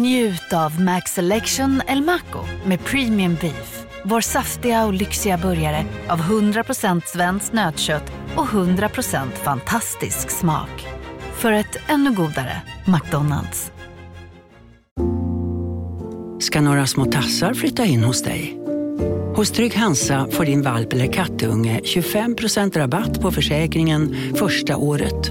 Njut av Max Selection El Maco med Premium Beef. Vår saftiga och lyxiga burgare av 100% svenskt nötkött och 100% fantastisk smak. För ett ännu godare McDonalds. Ska några små tassar flytta in hos dig? Hos Trygg Hansa får din valp eller kattunge 25% rabatt på försäkringen första året.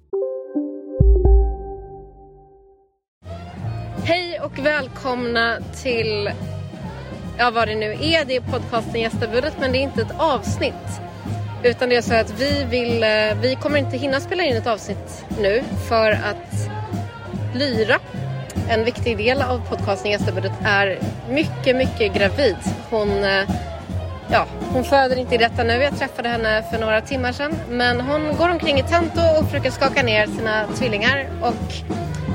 Hej och välkomna till, ja vad det nu är, det är podcasten Gästabudet men det är inte ett avsnitt. Utan det är så att vi vill, eh, vi kommer inte hinna spela in ett avsnitt nu för att Lyra, en viktig del av podcasten Gästabudet, är mycket, mycket gravid. Hon, eh, ja, hon föder inte i detta nu, jag träffade henne för några timmar sedan. Men hon går omkring i tento och försöker skaka ner sina tvillingar och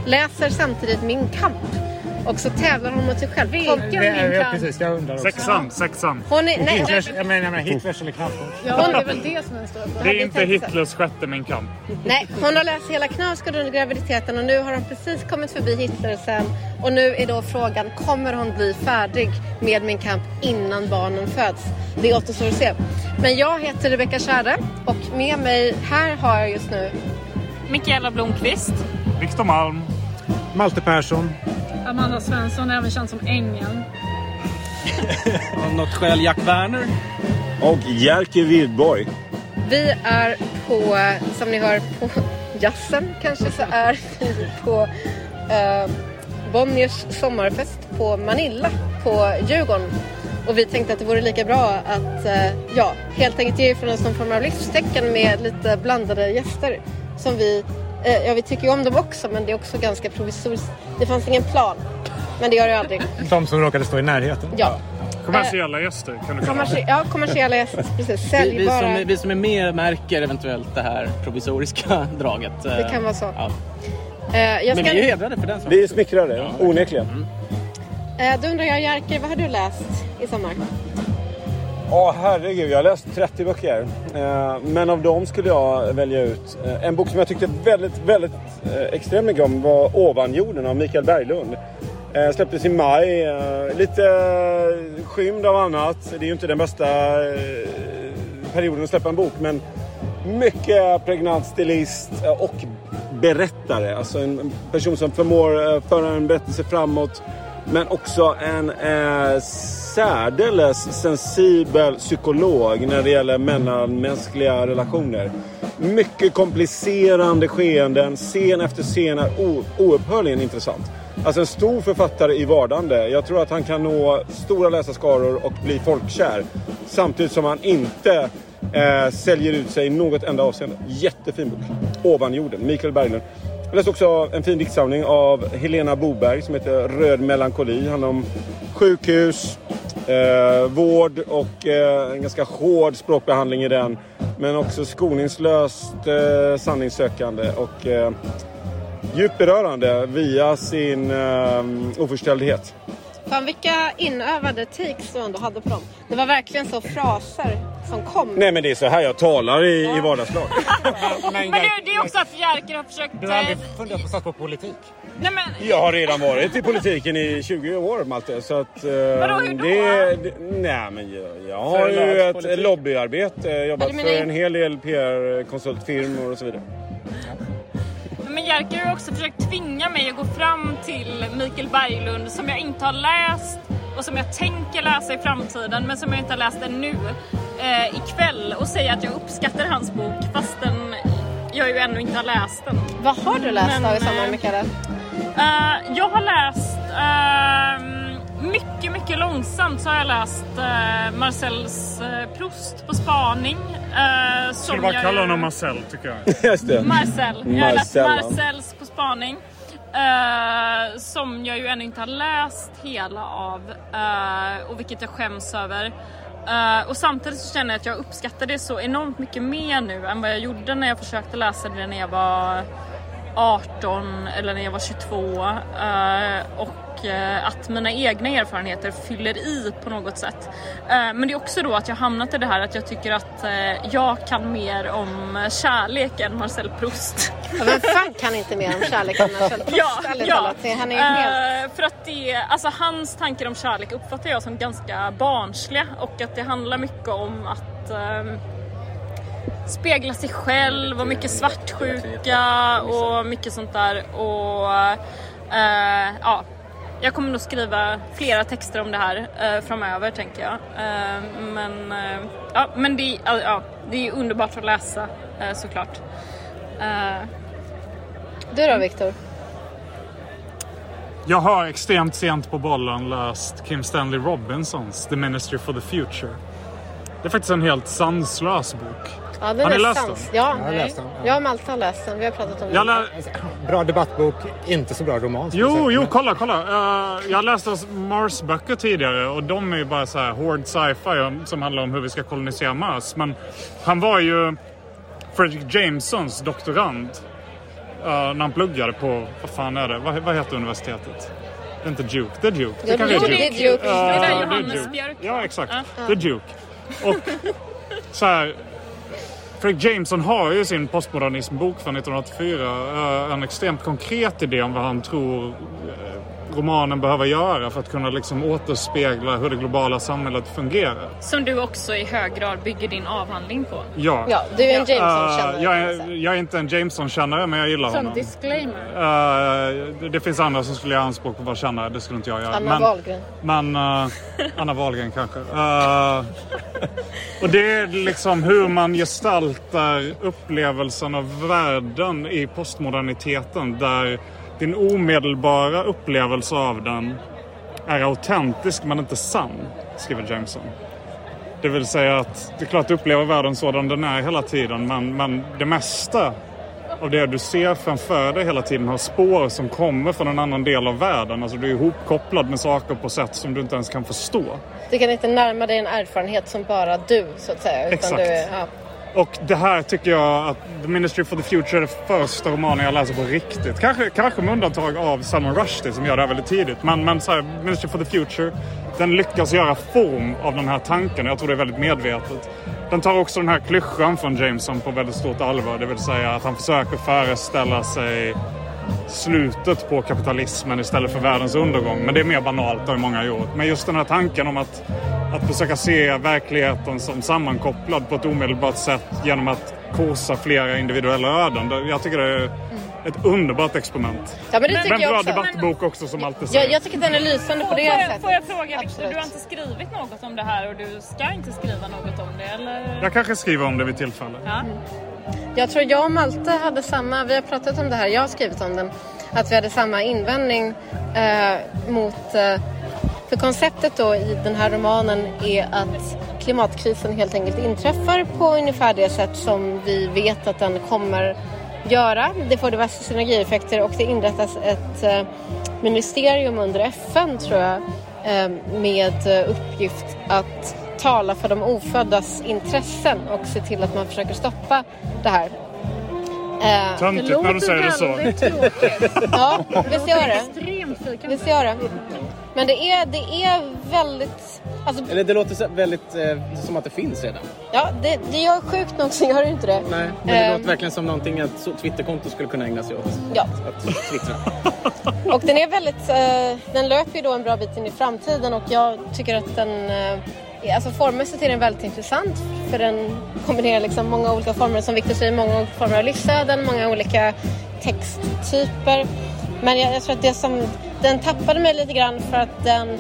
läser samtidigt Min kamp. Och så tävlar hon mot sig själv. Vilken Jag Min vet kamp? precis, jag undrar också. Sexan, sexan. Hon är, nej, Hitlers, jag menar, jag menar Hitlers eller knappens. Ja, det är väl det som är den stora Det är inte. Hitlers sjätte Min kamp. nej, hon har läst hela Knausgård under graviditeten och nu har hon precis kommit förbi Hitler sen. Och nu är då frågan, kommer hon bli färdig med Min kamp innan barnen föds? Det återstår att se. Men jag heter Rebecka Schärde och med mig här har jag just nu Mikaela Blomqvist. Viktor Malm. Malte Persson. Amanda Svensson, även känd som Ängeln. Av något skäl Jack Werner. Och Jerker Widborg. Vi är på, som ni hör, på jazzen kanske så är vi på eh, Bonniers sommarfest på Manilla på Djurgården. Och vi tänkte att det vore lika bra att eh, ja, helt enkelt ge ifrån oss någon form av livstecken med lite blandade gäster. Som vi, ja vi tycker ju om dem också men det är också ganska provisoriskt. Det fanns ingen plan. Men det gör det aldrig. De som råkade stå i närheten. Ja, Kommersiella gäster kan du kalla Kommersi- ja kommersiella gäster, precis. Vi, vi, Säljbara. som, är- vi som är med märker eventuellt det här provisoriska draget. Det kan vara så. Ja. Eh, jag Men ska... vi är ju hedrade för den saken. Vi är smickrade, onekligen. Eh, då undrar jag Jerker, vad har du läst i sommar? Ja, herregud. Jag har läst 30 böcker. Eh, men av dem skulle jag välja ut eh, en bok som jag tyckte väldigt, väldigt eh, extremt mycket om var Ovanjorden av Mikael Berglund. Släpptes i maj. Lite skymd av annat. Det är ju inte den bästa perioden att släppa en bok, men mycket pregnant stilist och berättare. Alltså en person som förmår föra en berättelse framåt. Men också en eh, särdeles sensibel psykolog när det gäller mellanmänskliga relationer. Mycket komplicerande skeenden. Scen efter scen är oupphörligen intressant. Alltså en stor författare i vardande. Jag tror att han kan nå stora läsarskaror och bli folkkär. Samtidigt som han inte eh, säljer ut sig i något enda avseende. Jättefin bok. Ovan jorden, Mikael Berglund. Jag läste också en fin diktsamling av Helena Boberg som heter Röd melankoli. handlar om sjukhus, eh, vård och eh, en ganska hård språkbehandling i den. Men också skoningslöst eh, sanningssökande och eh, djupt berörande via sin eh, oförställdhet. Fan vilka inövade takes du ändå hade på dem. Det var verkligen så fraser som kom. Nej men det är så här jag talar i, i vardagslag. Men det, det är också att Jerker har försökt... Du har aldrig eh, funderat på att satsa på politik? Nej men, Jag har redan varit i politiken i 20 år Malte. Så att, eh, Vadå, hur då? Det, det, nej men jag, jag har ju ett politik? lobbyarbete. Jobbat Ja, du för en hel del PR-konsultfirmor och så vidare. Men Jerker har också försökt tvinga mig att gå fram till Mikael Berglund som jag inte har läst och som jag tänker läsa i framtiden men som jag inte har läst ännu eh, ikväll och säga att jag uppskattar hans bok fastän jag ju ännu inte har läst den. Vad har du läst Men, då i sommar eh, Mikaela? Eh, jag har läst ehm, mycket, mycket långsamt så har jag läst uh, Marcells uh, Proust på spaning. Uh, Ska du bara kalla honom Marcel tycker jag. Just det. Marcel. Jag har läst Marcella. Marcells på spaning. eh, som jag ju ännu inte har läst hela av eh, och vilket jag skäms över. Eh, och samtidigt så känner jag att jag uppskattar det så enormt mycket mer nu än vad jag gjorde när jag försökte läsa det när jag var 18 eller när jag var 22 eh, och eh, att mina egna erfarenheter fyller i på något sätt. Eh, Men det är också då att jag hamnat i det här att jag tycker att eh, jag kan mer om kärlek än Marcel Proust. Ja, Vem fan kan inte mer om kärlek än Marcel Proust? Ja, ja. Han är helt... För att det, alltså hans tankar om kärlek uppfattar jag som ganska barnsliga och att det handlar mycket om att ehm, spegla sig själv och mycket svartsjuka och mycket sånt där. Och eh, ja, jag kommer nog skriva flera texter om det här eh, framöver tänker jag. Eh, men eh, ja, men det, ja, ja, det är underbart att läsa eh, såklart. Eh, Du då Viktor? Jag har extremt sent på bollen läst Kim Stanley Robinsons The Ministry for the Future. Det är faktiskt en helt sanslös bok. Ja, den Har ni är läst den? Ja, Jag har läst den, ja. jag och Malte har läst den. Vi har pratat om Jag den. lä- Bra debattbok, inte så bra roman. Jo, jo, kolla, kolla. Uh, jag läste Mars-böcker tidigare och de är ju bara så här hård sci-fi om- som handlar om hur vi ska kolonisera Mars. Men han var ju Fredrik Jamesons doktorand uh, när han pluggade på, vad fan är det, vad, vad heter universitetet? Det är inte Duke, det är Duke. Ja, kanske jo, det är Duke. Det är Johannes Duke. Björk Ja, exakt. Ja. Det är Duke. Och så här, Fredrik Jameson har ju sin postmodernismbok från 1984 eh, en extremt konkret idé om vad han tror romanen behöver göra för att kunna liksom återspegla hur det globala samhället fungerar. Som du också i hög grad bygger din avhandling på. Ja. Ja, du är en Eh, Jameson-kännare. jag, kan man säga. är, jag är inte en Jameson-kännare men jag gillar Som honom. disclaimer. Eh, det- det finns andra som skulle göra anspråk på att vara kännare, det skulle inte jag göra. Anna men, Wahlgren. Men uh, Anna Wahlgren kanske. Uh, och det är liksom hur man gestaltar upplevelsen av världen i postmoderniteten där din omedelbara upplevelse av den är autentisk men inte sann, skriver Jameson. Det vill säga att det är klart att du upplever världen sådan den är hela tiden men, men det mesta av det du ser framför dig hela tiden har spår som kommer från en annan del av världen. Alltså du är ihopkopplad med saker på sätt som du inte ens kan förstå. Du kan inte närma dig en erfarenhet som bara du, så att säga. Utan Exakt. Du, är- ja. Och det här tycker jag att The Ministry for the Future är den första romanen jag läser på riktigt. Kanske, kanske med undantag av Salman Rushdie som gör det här väldigt tidigt. Men, men så här, Ministry for the Future, den lyckas göra form av den här tanken. Jag tror det är väldigt medvetet. Den tar också den här klyschan från Jameson på väldigt stort allvar. Det vill säga att han försöker föreställa sig slutet på kapitalismen istället för världens undergång. Men det är mer banalt, det har många gjort. Men just den här tanken om att, att försöka se verkligheten som sammankopplad på ett omedelbart sätt genom att korsa flera individuella öden. Jag tycker det är ett underbart experiment. ja, men det tycker Men jag bra också. debattbok också som alltid säger. Jag, jag tycker att den är lysande på det Får jag, sättet. får jag fråga Victor, du har inte skrivit något om det här och du ska inte skriva något om det eller? Jag kanske skriver om det vid tillfälle. Ja. Jag tror jag och Malte hade samma, vi har pratat om det här, jag har skrivit om den, att vi hade samma invändning eh, mot, eh, för konceptet då i den här romanen är att klimatkrisen helt enkelt inträffar på ungefär det sätt som vi vet att den kommer göra. Det får diverse synergieffekter och det inrättas ett eh, ministerium under FN tror jag eh, med eh, uppgift att tala för de oföddas intressen och se till att man försöker stoppa det här. Eh, Töntigt när du säger det så. ja, visst gör det. Visst gör det. Men det är, det är väldigt... Alltså, Eller det låter så väldigt eh, som att det finns redan. ja, det, det gör sjukt nog så gör det inte det. Nej, men det Ehm. låter verkligen som någonting så- Twitterkonto skulle kunna ägna sig åt. Ja. Att twittra. Och den är väldigt, eh, den löper ju då en bra bit in i framtiden och jag tycker att den, eh, alltså formmässigt är den väldigt intressant för den kombinerar liksom många olika former, som Victor säger, många olika former av livsöden, många olika texttyper. Men jag, jag tror att det som, den tappade mig lite grann för att den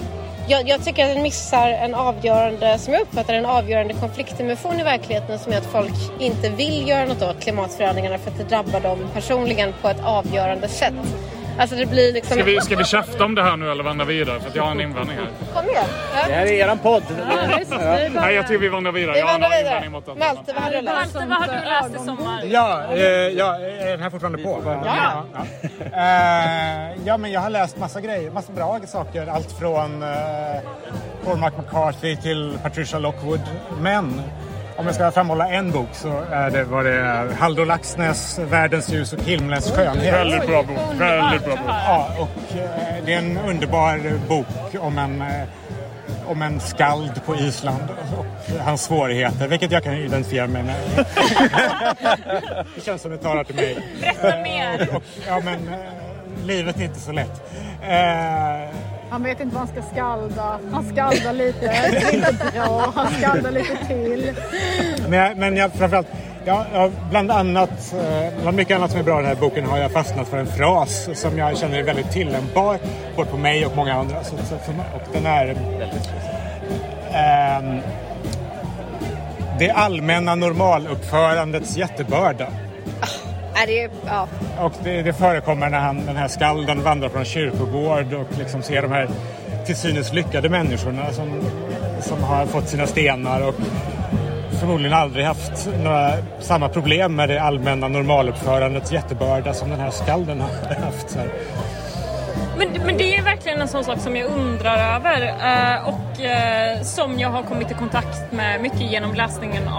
jag, jag tycker att den missar en avgörande, som jag uppfattar en avgörande konfliktdimension i verkligheten som är att folk inte vill göra något åt klimatförändringarna för att det drabbar dem personligen på ett avgörande sätt. Alltså det blir liksom... Ska vi, ska vi käfta om det här nu eller vandra vidare? För att jag har en invändning här. Kom igen. Det här är eran podd. Nej, jag tycker vi vandrar vidare. Vi Jag har vandrar vidare. Malte, vad har du läst? Malte, vad har du läst i sommar? Ja, eh, ja, är den här fortfarande på? Ja. Ja, Eh, ja, men jag har läst massa grejer, massa bra saker. Allt från uh, Cormac McCarthy till Patricia Lockwood. Men om jag ska framhålla en bok så är det vad det är Halldor Laxnäs Världens ljus och himlens skönhet. Väldigt bra bok. Väldigt bra bok. Ja, och eh, det är en underbar bok om en, eh, om en skald på Island och hans svårigheter, vilket jag kan identifiera mig med. det känns som det talar till mig. Berätta mer. Och, ja, men eh, livet är inte så lätt. Han vet inte vad han ska skalda. Han skaldar lite, det inte bra. Han skaldar lite till. Men, jag, men jag, framförallt, jag, jag, bland annat, eh, bland mycket annat som är bra i den här boken har jag fastnat för en fras som jag känner är väldigt tillämpbar både på mig och många andra. Så, så, och den är... Ähm, det allmänna normaluppförandets jättebörda. Nej, det är... Ja. Och det, det förekommer när han, den här skalden vandrar på en kyrkogård och liksom ser de här till synes lyckade människorna som, som har fått sina stenar och förmodligen aldrig haft några, samma problem med det allmänna normaluppförandets jättebörda som den här skalden har haft. Så här. Men, men det är verkligen en sån sak som jag undrar över eh, och eh, som jag har kommit i kontakt med mycket genom läsningen av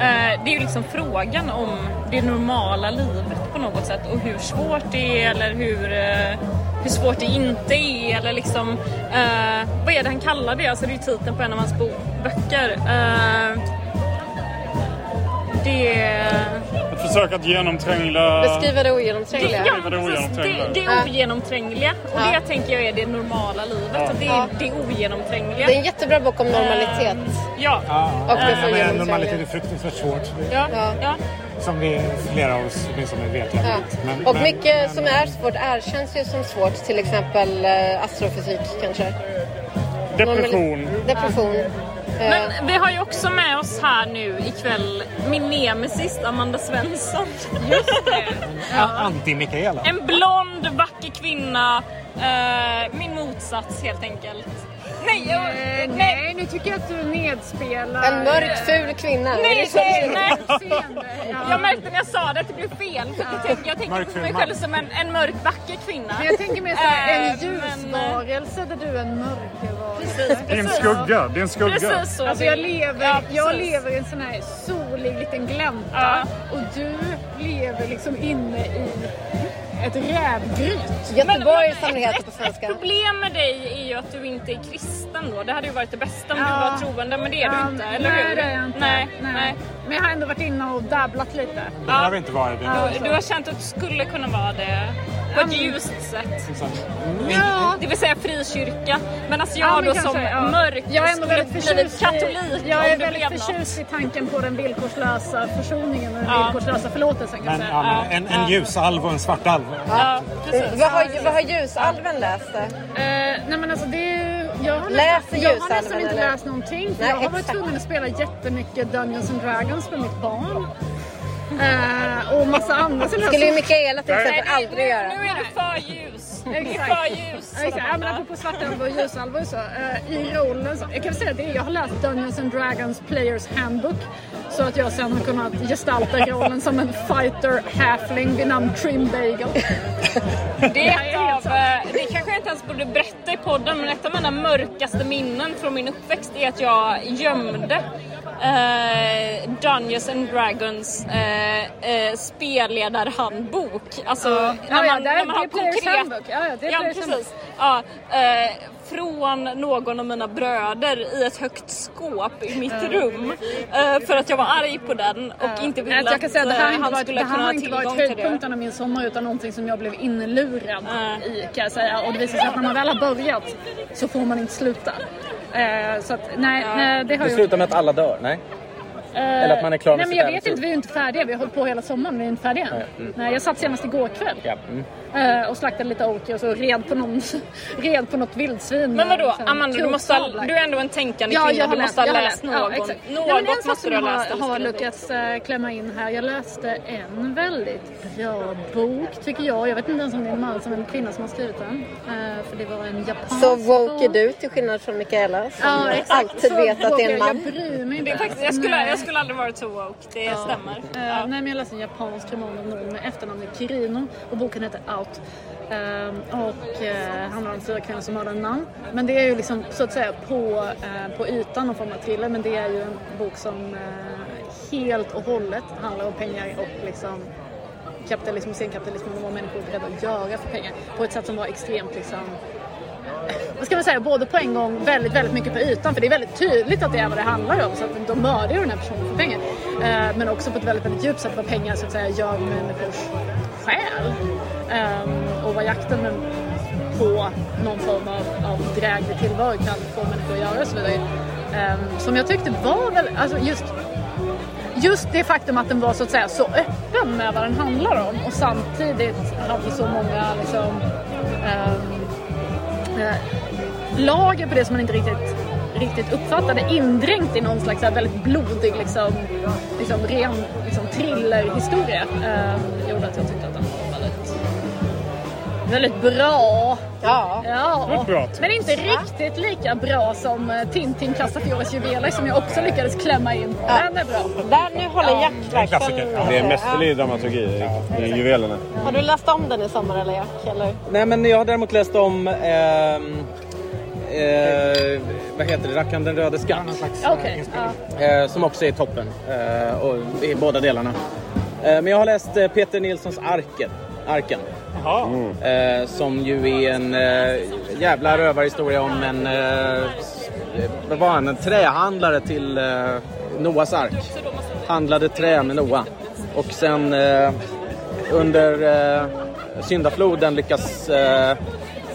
Eh, det är ju liksom frågan om det normala livet på något sätt och hur svårt det är eller hur, eh, hur svårt det inte är eller liksom eh, vad är det han kallar det? Alltså det är ju titeln på en av hans böcker. Det försök att genomtränga... Beskriva det ogenomträngliga. Ja, det ogenomträngliga. Det, det ogenomträngliga. Och Ja. det tänker jag är det normala livet. Ja. Det är det ogenomträngliga. Det är en jättebra bok om normalitet. Eh, ja. Och det Ja, får men normalitet är fruktansvärt svårt. Ja. Ja. ja. Som vi, flera av oss åtminstone vet. Ja. jävligt. Men, Och men- mycket som är svårt erkänns ju som svårt. Till exempel eh, astrofysik kanske. Depression. Depression. Eh, Men vi har ju också med oss här nu ikväll min nemesis Amanda Svensson. Just det. Ja. Anti-Mikaela. En blond, vacker kvinna. Eh, min motsats helt enkelt. Nej, jag, Eh, nej. nej, nu tycker jag att du nedspelar. En mörk, ful kvinna. Nej, nej, nej. Jag märkte när jag sa det att det blev fel. Jag tänker, jag tänker på mig själv som en, en mörk, vacker kvinna. Men jag tänker mer såhär, en Eh, ljusvarelse där du är en mörkervarelse. Precis, Det är en precis. skugga. Det är en skugga. Precis så. Alltså jag lever, Ja, jag precis. lever i en sån här solig liten glänta Ja. och du lever liksom inne i ett rävgryt. Göteborg som det heter på svenska. ett problem med dig är ju att du inte är kristen då. Det hade ju varit det bästa om Ja. du var troende, men det är du Ja, inte, eller nej, hur? det är jag inte. Nej, nej. Men jag har ändå varit inne och dabblat lite. Det har vi inte varit. Det. Du, du har känt att du skulle kunna vara det på ett ljust sätt. Ja. Det vill säga frikyrka. Men alltså Ja, jag men då som kanske, ja. mörk Jag är ändå skulle väldigt blivit förtjust katolik i, jag är väldigt förtjust något. i tanken på den villkorslösa försoningen och den Ja. villkorslösa förlåtelsen Men, säga. ja, men en, en ljusalv och en svartalv. Ja, precis. Vad har, vad har ljusalven läst? Eh, nej men alltså det är jag har, Läser nästan, jag har nästan inte eller? läst någonting. För Nej, jag har varit exakt. tvungen att spela jättemycket Dungeons and Dragons med mitt barn. Eh, och massa andra sådana skulle ju Mikaela till exempel aldrig nu, göra. Nu är du för ljus. Du är Exakt. för ljus. Ja, Exakt, ja, men apropå svartalv och ljusalv och så. eh, I rollen så, jag kan säga det, jag har läst Dungeons and Dragons Players Handbook. så att jag sen har kunnat gestalta rollen som en fighter halfling vid namn Trim Bagel. Det är ett av, eh, det kanske jag inte ens borde berätta i podden, men ett av mina mörkaste minnen från min uppväxt är att jag gömde eh, Dungeons and Dragons eh, eh, spelledarhandbok. Alltså, Ja. när man, ja, det är- när man det har konkret... Handbook. Ja, ja, det är ja, precis. Ja, från någon av mina bröder i ett högt skåp i mitt rum. För att jag var arg på den och inte ville jag kan säga att det här har inte han varit, skulle det kunna har ha inte varit tillgång till det. höjdpunkten av min sommar utan någonting som jag blev inlurad i kan jag säga. Och det visar sig att när man väl har börjat så får man inte sluta. Eh, så att nej, nej det har Det jag slutar med att alla dör, nej? Eh, Eller att man är klar med Nej men sitt jag vet inte, vi är inte färdiga. Vi har hållit på hela sommaren, vi är inte färdiga än. Nej, mm. Nej, jag satt senast igår kväll Ja. Mm. Eh, och slaktade lite orker och så red på, någon, red på något vildsvin. Men vadå, Liksom, Amanda, du, måste ha, du är ändå en tänkande Ja, kvinna. jag har du läst, måste ha jag har läst läst. någon. Ja, något Nej, men en måste du ha jag läst. har, eller har skrivit. lyckats eh, klämma in här. Jag läste en väldigt bra bok tycker jag. Jag vet inte ens om det är en man som en kvinna som har skrivit den. Eh, för det var en japansk Så woke är du till skillnad från Mikaela som Ja, exakt. alltid Så vet att det är en man. Jag bryr mig inte. faktiskt, jag, skulle, Nej. jag skulle aldrig varit så woke, det Ja. stämmer. Eh, Nej, men jag läste en japansk roman av någon med efternamnet Kirino och boken heter såklart. Ehm, och eh, uh, handlar om fyra kvinnor som mördar en man. Men det är ju liksom så att säga på, uh, på ytan någon form av thriller men det är ju en bok som uh, helt och hållet handlar om pengar och liksom kapitalism och senkapitalism och vad människor är beredda att göra för pengar på ett sätt som var extremt liksom vad ska man säga, både på en gång väldigt, väldigt mycket på ytan för det är väldigt tydligt att det är vad det handlar om så att de mördar ju den här personen för pengar. Men också på ett väldigt, väldigt djupt sätt vad pengar så att säga gör med människors själ. Um, och vad jakten på någon form av, av dräglig tillvaro kan få människor att göra och så vidare. Um, som jag tyckte var väl, alltså just Just det faktum att den var så att säga så öppen med vad den handlar om och samtidigt hade så många liksom, um, uh, lager på det som man inte riktigt, riktigt uppfattade indränkt i någon slags väldigt blodig liksom, liksom ren liksom, thrillerhistoria eh, gjorde att jag tyckte att den var väldigt bra. Ja. ja. Väldigt bra. Men inte riktigt lika bra som eh, Tintin Castafiores juveler som jag också lyckades klämma in. Den är bra. Där nu håller Jack verkligen... Det är mästerlig dramaturgi i, i juvelerna. Har du läst om den i sommar eller Jack? Eller? Nej, men jag har däremot läst om... ehm, eh, vad heter det? Rackarn den röde skatt. Okej. ja. Eh, som också är toppen. Eh, och i båda delarna. Eh, men jag har läst eh, Peter Nilssons Arken. Arken. Eh, som ju är en eh, jävla rövarhistoria om en... Eh, vad var han? En trähandlare till eh, Noas ark. Handlade trä med Noa. Och sen eh, under eh, syndafloden lyckas eh,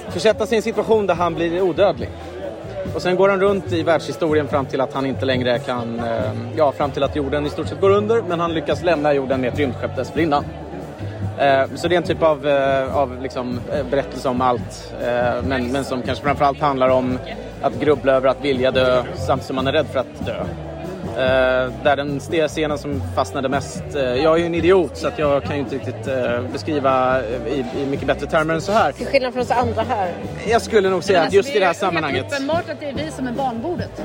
försätta sig i en situation där han blir odödlig. Och sen går han runt i världshistorien fram till att han inte längre kan, eh, ja fram till att jorden i stort sett går under men han lyckas lämna jorden med ett rymdskepp dessförinnan. Eh, så det är en typ av, eh, av liksom, eh, berättelse om allt men, men som kanske framförallt handlar om att grubbla över att vilja dö samtidigt som man är rädd för att dö. Där den scenen som fastnade mest, jag är ju en idiot så att jag kan ju inte riktigt beskriva i, i mycket bättre termer än så här. Till skillnad från oss andra här. Jag skulle nog säga att just i det här alltså, Det är sammanhanget uppenbart att det är vi som är barnbordet.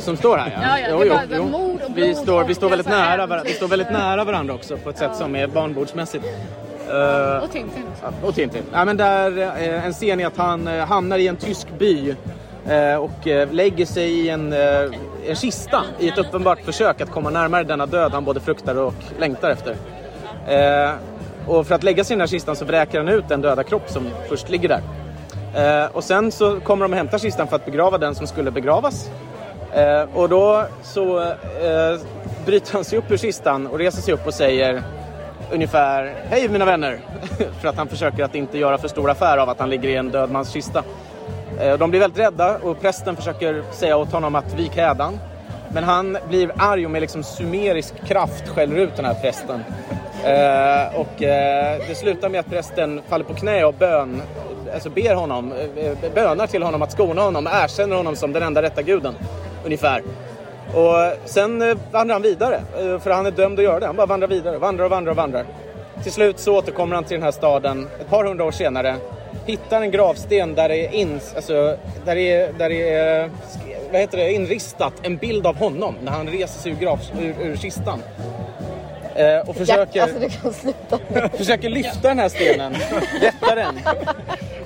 Som står här Ja, ja, är bara mord och Vi står, vi står väldigt nära, varandra, vi står väldigt nära varandra också på ett sätt som är barnbordsmässigt. Eh, Och Tintin. och Tintin. Ja, men där, eh, en scen är att han eh, hamnar i en tysk by eh, och eh, lägger sig i en, eh, en kista i ett uppenbart försök att komma närmare denna död han både fruktar och längtar efter. Eh, och för att lägga sig i den här kistan så vräker han ut den döda kropp som först ligger där. Eh, och sen så kommer de och hämtar kistan för att begrava den som skulle begravas. Eh, och då så eh, bryter han sig upp ur kistan och reser sig upp och säger ungefär Hej mina vänner! för att han försöker att inte göra för stor affär av att han ligger i en död mans kista. Eh, de blir väldigt rädda och prästen försöker säga åt honom att vik hädan. Men han blir arg och med liksom sumerisk kraft skäller ut den här prästen. Eh, och eh, det slutar med att prästen faller på knä och bön, alltså ber honom, eh, bönar till honom att skona honom, erkänner honom som den enda rätta guden. Ungefär. Och sen eh, vandrar han vidare, eh, för han är dömd att göra det. Han bara vandrar vidare, vandrar och vandrar och vandrar. Till slut så återkommer han till den här staden ett par hundra år senare. Hittar en gravsten där det är, ins, alltså, där det är, där det är vad heter det, inristat en bild av honom när han reser sig ur, grav, ur, ur kistan. Eh, och försöker, Ja, alltså försöker lyfta den här stenen, lätta den.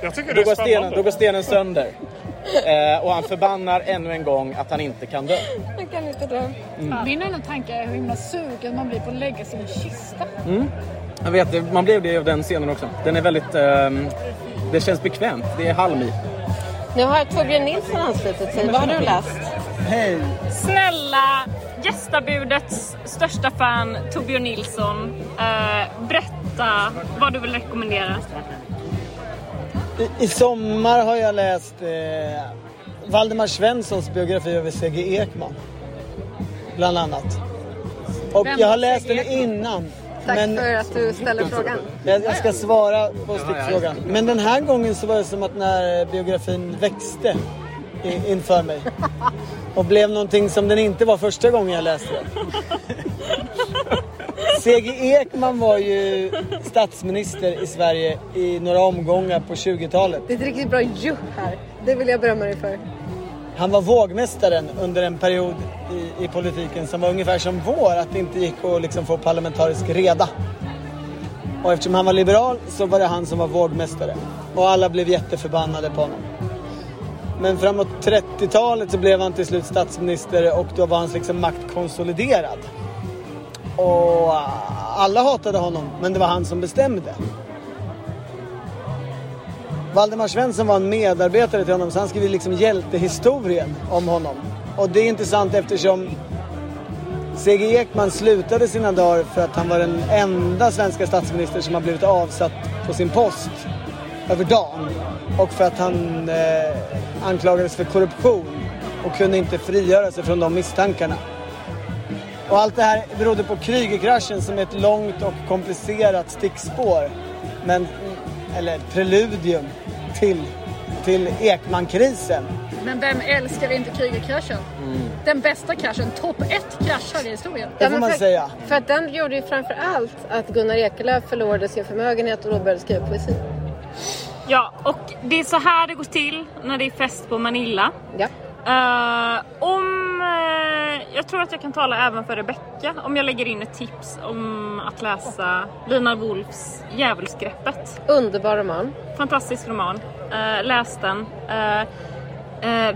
Jag tycker det Då går, stenen, då går stenen sönder. Eh, och han förbannar ännu en gång att han inte kan dö. Jag kan inte dra. Min enda tanke är hur himla sugen man blir på att lägga sig i en kista. Mm. Jag vet, man blev det av den scenen också. Den är väldigt... ehm, det känns bekvämt. Det är halm i. Nu har Torbjörn Nilsson anslutit sig. Vad har du läst? Hej! Snälla gästabudets största fan Torbjörn Nilsson. Eh, berätta vad du vill rekommendera. I, I sommar har jag läst eh, Valdemar Svenssons biografi över C.G. Ekman. Bland annat. Och Vem jag har läst den innan. Tack men för att du ställer frågan. jag, jag ska svara på stickfrågan. Men den här gången så var det som att när biografin växte i, inför mig. Och blev någonting som den inte var första gången jag läste den. C.G. Ekman var ju statsminister i Sverige i några omgångar på 20-talet. Det är ett riktigt bra ju här. Det vill jag berömma dig för. Han var vågmästaren under en period i, i politiken som var ungefär som vår, att det inte gick att liksom få parlamentarisk reda. Och eftersom han var liberal så var det han som var vågmästare. Och alla blev jätteförbannade på honom. Men framåt 30-talet så blev han till slut statsminister och då var hans liksom makt konsoliderad. Och ah, alla hatade honom, men det var han som bestämde. Valdemar Svensson var en medarbetare till honom så han skrev liksom hjältehistorien om honom. Och det är intressant eftersom C.G. Ekman slutade sina dagar för att han var den enda svenska statsminister som har blivit avsatt på sin post över dagen. Och för att han eh, anklagades för korruption och kunde inte frigöra sig från de misstankarna. Och allt det här berodde på Krügerkraschen som är ett långt och komplicerat stickspår. Men, eller preludium till, till Ekman-krisen. Men vem älskar inte Krügerkraschen? Den bästa kraschen, topp ett kraschar i historien. Det får man för, säga. För att den gjorde ju framför allt att Gunnar Ekelöf förlorade sin förmögenhet och då började skriva poesi. Ja, och det är så här det går till när det är fest på Manilla. Ja. Eh, om, eh, jag tror att jag kan tala även för Rebecca om jag lägger in ett tips om att läsa Lina Wolfs Djävulsgreppet. Underbar roman. Fantastisk roman. Uh, läs den.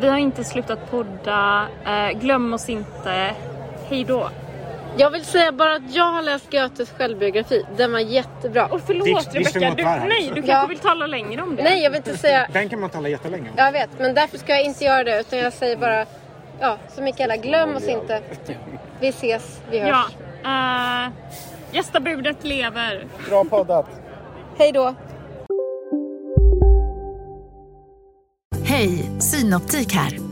Vi har inte slutat podda. Glöm oss inte. Hej då. Jag vill säga bara att jag har läst Goethes självbiografi. Den var jättebra. Och förlåt Dikt- Dikt du, nej du kanske Ja. vill tala längre om det? Nej, jag vill inte säga... Den kan man tala jättelänge om. Jag vet, men därför ska jag inte göra det. Utan jag säger bara, ja, som Mikaela, glöm oss inte. Vi ses, vi hörs. Ja. Uh, gästabudet lever. Bra poddat. Hej då. Hej, Synoptik här.